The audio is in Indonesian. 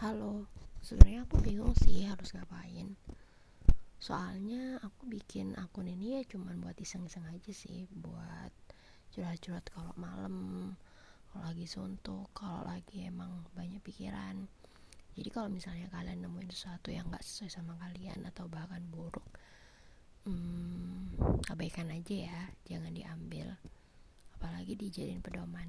Halo, sebenarnya aku bingung sih harus ngapain. Soalnya aku bikin akun ini ya cuman buat iseng-iseng aja sih, buat curhat-curhat kalau malam, kalau lagi suntuk, kalau lagi emang banyak pikiran. Jadi kalau misalnya kalian nemuin sesuatu yang gak sesuai sama kalian atau bahkan buruk, hmm, abaikan aja ya, jangan diambil. Apalagi dijadiin pedoman.